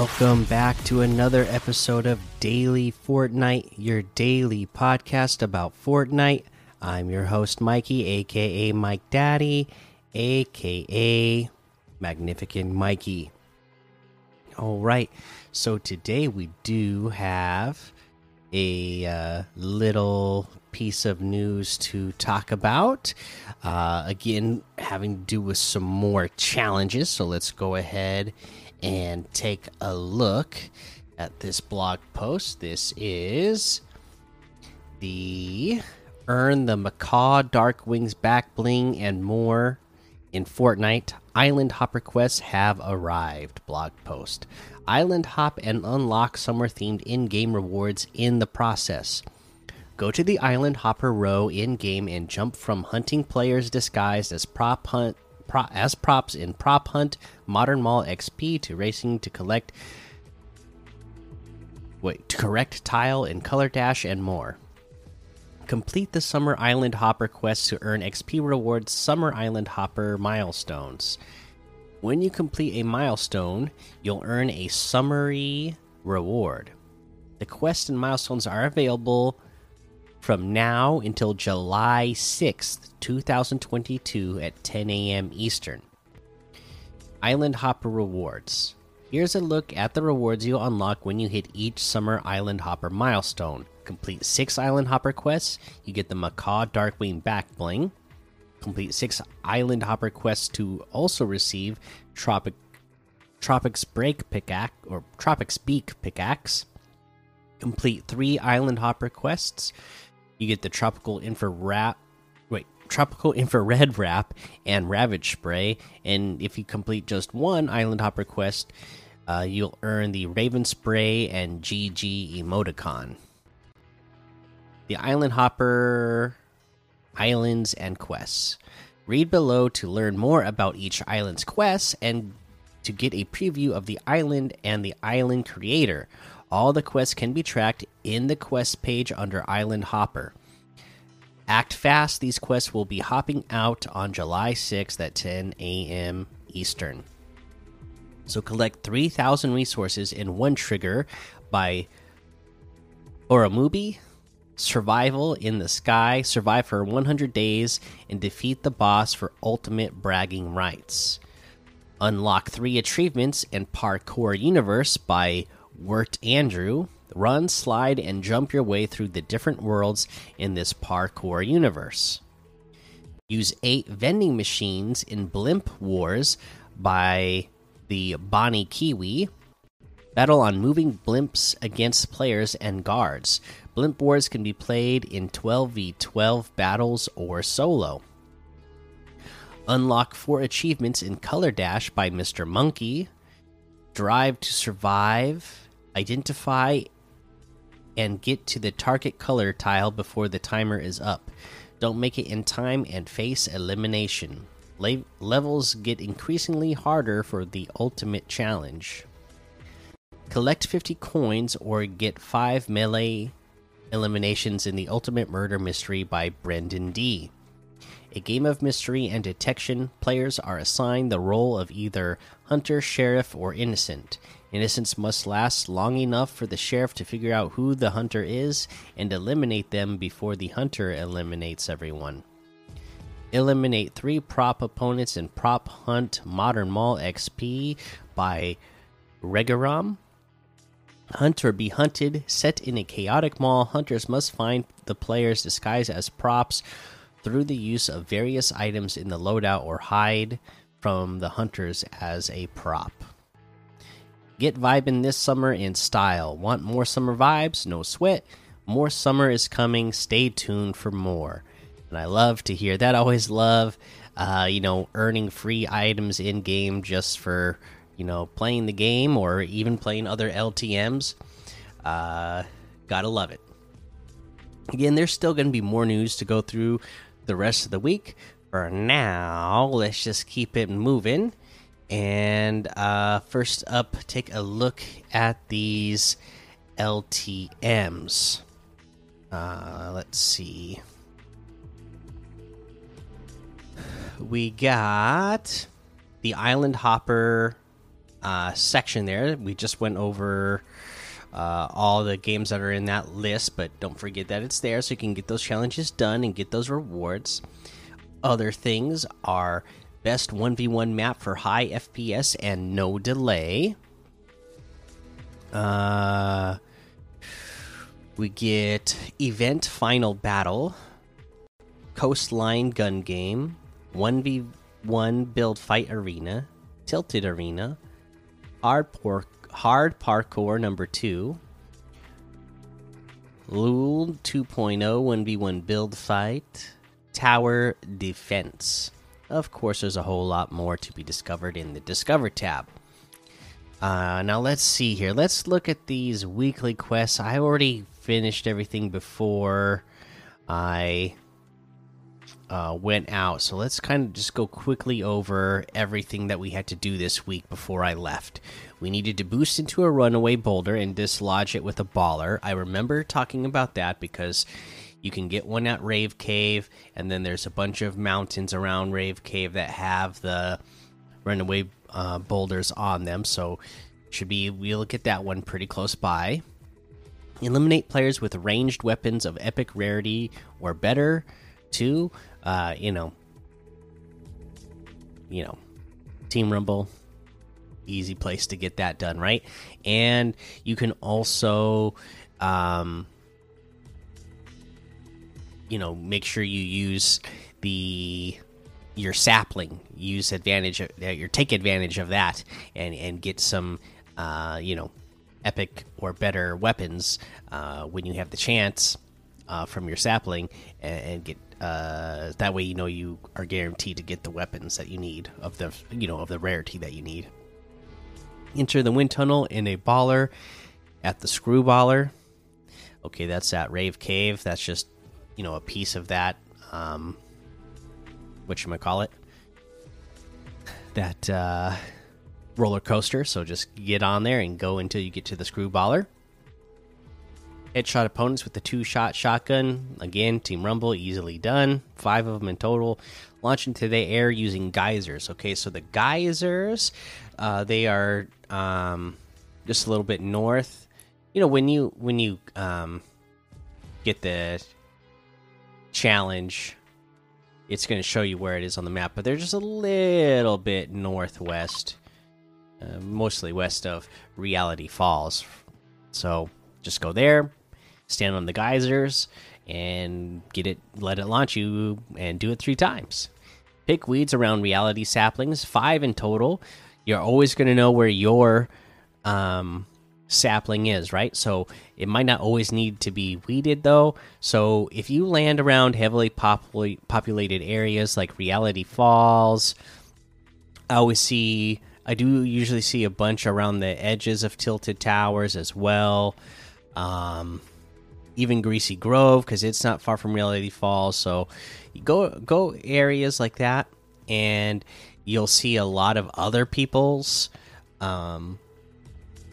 Welcome back to another episode of Daily Fortnite, your daily podcast about Fortnite. I'm your host, Mikey, aka Mike Daddy, aka Magnificent Mikey. All right, so today we do have a uh, little piece of news to talk about. Uh, again, having to do with some more challenges. So let's go ahead and take a look at this blog post. This is the Earn the Macaw Dark Wings back bling and more in Fortnite. Island Hopper quests have arrived. Blog post. Island hop and unlock summer themed in game rewards in the process. Go to the Island Hopper row in game and jump from hunting players disguised as prop hunt pro as props in Prop Hunt, Modern Mall XP to racing to collect wait, to correct tile in Color Dash and more. Complete the Summer Island Hopper quest to earn XP rewards Summer Island Hopper milestones. When you complete a milestone, you'll earn a summary reward. The quests and milestones are available from now until July 6th, 2022 at 10 a.m. Eastern. Island Hopper Rewards. Here's a look at the rewards you'll unlock when you hit each Summer Island Hopper milestone. Complete six Island Hopper quests, you get the Macaw Darkwing back bling. Complete six Island Hopper quests to also receive Tropic Tropics Break pickaxe or Tropics Beak pickaxe. Complete three Island Hopper quests you get the tropical infrared wait tropical infrared wrap and ravage spray. And if you complete just one island hopper quest uh, you'll earn the raven spray and gg emoticon. The island hopper islands and quests. Read below to learn more about each island's quests and to get a preview of the island and the island creator all the quests can be tracked in the quest page under Island Hopper. Act fast, these quests will be hopping out on July 6th at 10 a.m. Eastern. So collect 3,000 resources in one trigger by Oramubi. Survival in the sky, survive for 100 days, and defeat the boss for ultimate bragging rights. Unlock three achievements in Parkour Universe by Wirt Andrew. Run, slide, and jump your way through the different worlds in this parkour universe. Use eight vending machines in Blimp Wars by the Bonnie Kiwi. Battle on moving blimps against players and guards. Blimp Wars can be played in 12v12 battles or solo. Unlock four achievements in Color Dash by Mr. Monkey. Drive to survive identify and get to the target color tile before the timer is up. Don't make it in time and face elimination. Le levels get increasingly harder for the ultimate challenge. Collect 50 coins or get 5 melee eliminations in the Ultimate Murder Mystery by Brendan D. A game of mystery and detection, players are assigned the role of either hunter, sheriff, or innocent. Innocents must last long enough for the sheriff to figure out who the hunter is and eliminate them before the hunter eliminates everyone. Eliminate three prop opponents in Prop Hunt Modern Mall XP by Regaram. Hunter be hunted. Set in a chaotic mall, hunters must find the players disguised as props through the use of various items in the loadout or hide from the hunters as a prop. Get vibing this summer in style. Want more summer vibes? No sweat. More summer is coming. Stay tuned for more. And I love to hear that. always love, uh, you know, earning free items in game just for, you know, playing the game or even playing other LTMs. Uh, gotta love it. Again, there's still going to be more news to go through the rest of the week. For now, let's just keep it moving. And uh, first up, take a look at these LTMs. Uh, let's see. We got the Island Hopper uh, section there. We just went over uh, all the games that are in that list, but don't forget that it's there so you can get those challenges done and get those rewards. Other things are best 1v1 map for high FPS and no delay. Uh, we get event final battle, coastline gun game, 1v1 build fight arena, tilted arena, hard, por hard parkour number 2, Lul 2.0 1v1 build fight, tower defense. Of course, there's a whole lot more to be discovered in the Discover tab. Uh, now let's see here. Let's look at these weekly quests. I already finished everything before I uh, went out, so let's kind of just go quickly over everything that we had to do this week before I left. We needed to boost into a runaway boulder and dislodge it with a baller. I remember talking about that because you can get one at Rave Cave, and then there's a bunch of mountains around Rave Cave that have the runaway uh, boulders on them. So should be we'll get that one pretty close by. Eliminate players with ranged weapons of epic rarity or better. Two, uh, you know, you know, Team Rumble, easy place to get that done, right? And you can also, um, you know, make sure you use the your sapling use advantage of, your take advantage of that and and get some uh, you know epic or better weapons uh, when you have the chance uh, from your sapling and, and get uh, that way you know you are guaranteed to get the weapons that you need of the you know of the rarity that you need enter the wind tunnel in a baller at the screw baller okay that's at rave cave that's just you know a piece of that um, what you might call it that uh, roller coaster. So just get on there and go until you get to the screwballer. Headshot opponents with the two shot shotgun. Again, Team Rumble easily done. Five of them in total. Launch into the air using geysers. Okay, so the geysers, uh, they are um, just a little bit north. You know when you when you um, get the challenge it's going to show you where it is on the map, but they're just a little bit northwest, uh, mostly west of Reality Falls. So just go there, stand on the geysers, and get it, let it launch you, and do it three times. Pick weeds around reality saplings, five in total. You're always going to know where your um, sapling is, right? So it might not always need to be weeded though. So if you land around heavily popul populated areas like Reality Falls, I always see I do usually see a bunch around the edges of Tilted Towers as well. Um, even Greasy Grove because it's not far from Reality Falls. So go go areas like that, and you'll see a lot of other people's um,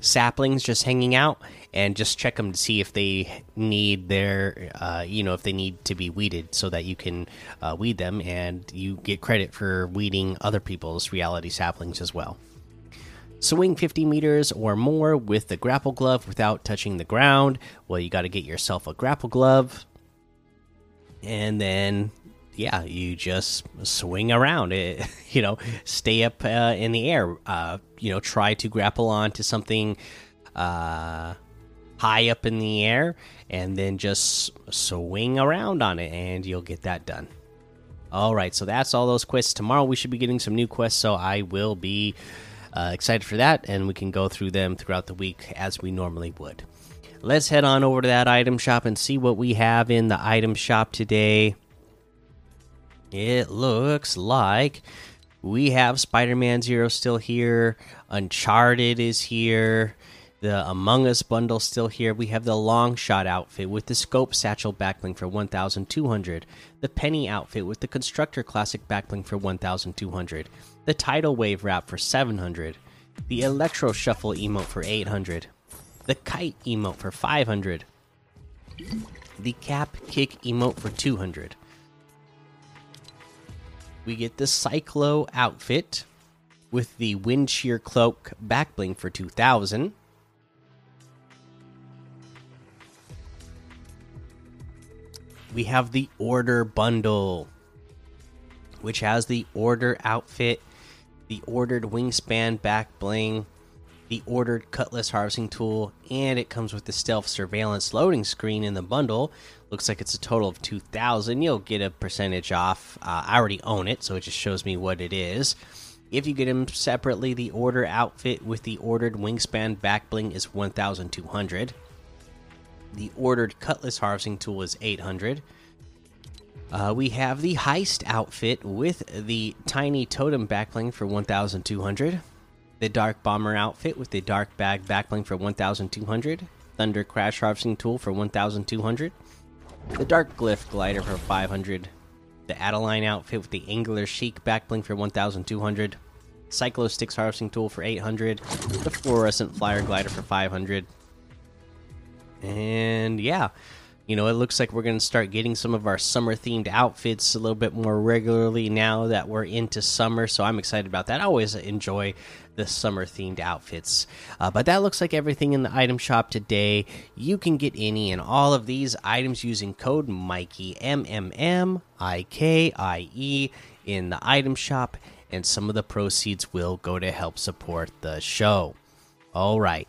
saplings just hanging out and just check them to see if they need their uh, you know if they need to be weeded so that you can uh, weed them and you get credit for weeding other people's reality saplings as well swing 50 meters or more with the grapple glove without touching the ground well you got to get yourself a grapple glove and then yeah, you just swing around it, you know, stay up uh, in the air, uh, you know, try to grapple onto something uh, high up in the air, and then just swing around on it, and you'll get that done. All right, so that's all those quests. Tomorrow we should be getting some new quests, so I will be uh, excited for that, and we can go through them throughout the week as we normally would. Let's head on over to that item shop and see what we have in the item shop today. It looks like we have Spider Man Zero still here, Uncharted is here, the Among Us bundle still here. We have the long shot outfit with the scope satchel backbling for 1200, the penny outfit with the constructor classic backbling for 1200, the tidal wave wrap for 700, the electro shuffle emote for 800, the kite emote for 500, the cap kick emote for 200 we get the Cyclo outfit with the wind shear cloak back bling for 2000. We have the order bundle, which has the order outfit, the ordered wingspan back bling, the ordered cutlass harvesting tool, and it comes with the stealth surveillance loading screen in the bundle. Looks like it's a total of 2000. You'll get a percentage off. Uh, I already own it, so it just shows me what it is. If you get them separately, the order outfit with the ordered wingspan back bling is 1200. The ordered cutlass harvesting tool is 800. Uh, we have the heist outfit with the tiny totem backbling for 1200 the Dark Bomber outfit with the Dark Bag backbling for 1200, Thunder Crash Harvesting Tool for 1200, the Dark Glyph Glider for 500, the Adeline outfit with the Angular Chic backbling for 1200, Cyclo Sticks Harvesting Tool for 800, the Fluorescent Flyer Glider for 500. And yeah, you know, it looks like we're going to start getting some of our summer themed outfits a little bit more regularly now that we're into summer. So I'm excited about that. I always enjoy the summer themed outfits. Uh, but that looks like everything in the item shop today. You can get any and all of these items using code Mikey M M M I K I E in the item shop, and some of the proceeds will go to help support the show. All right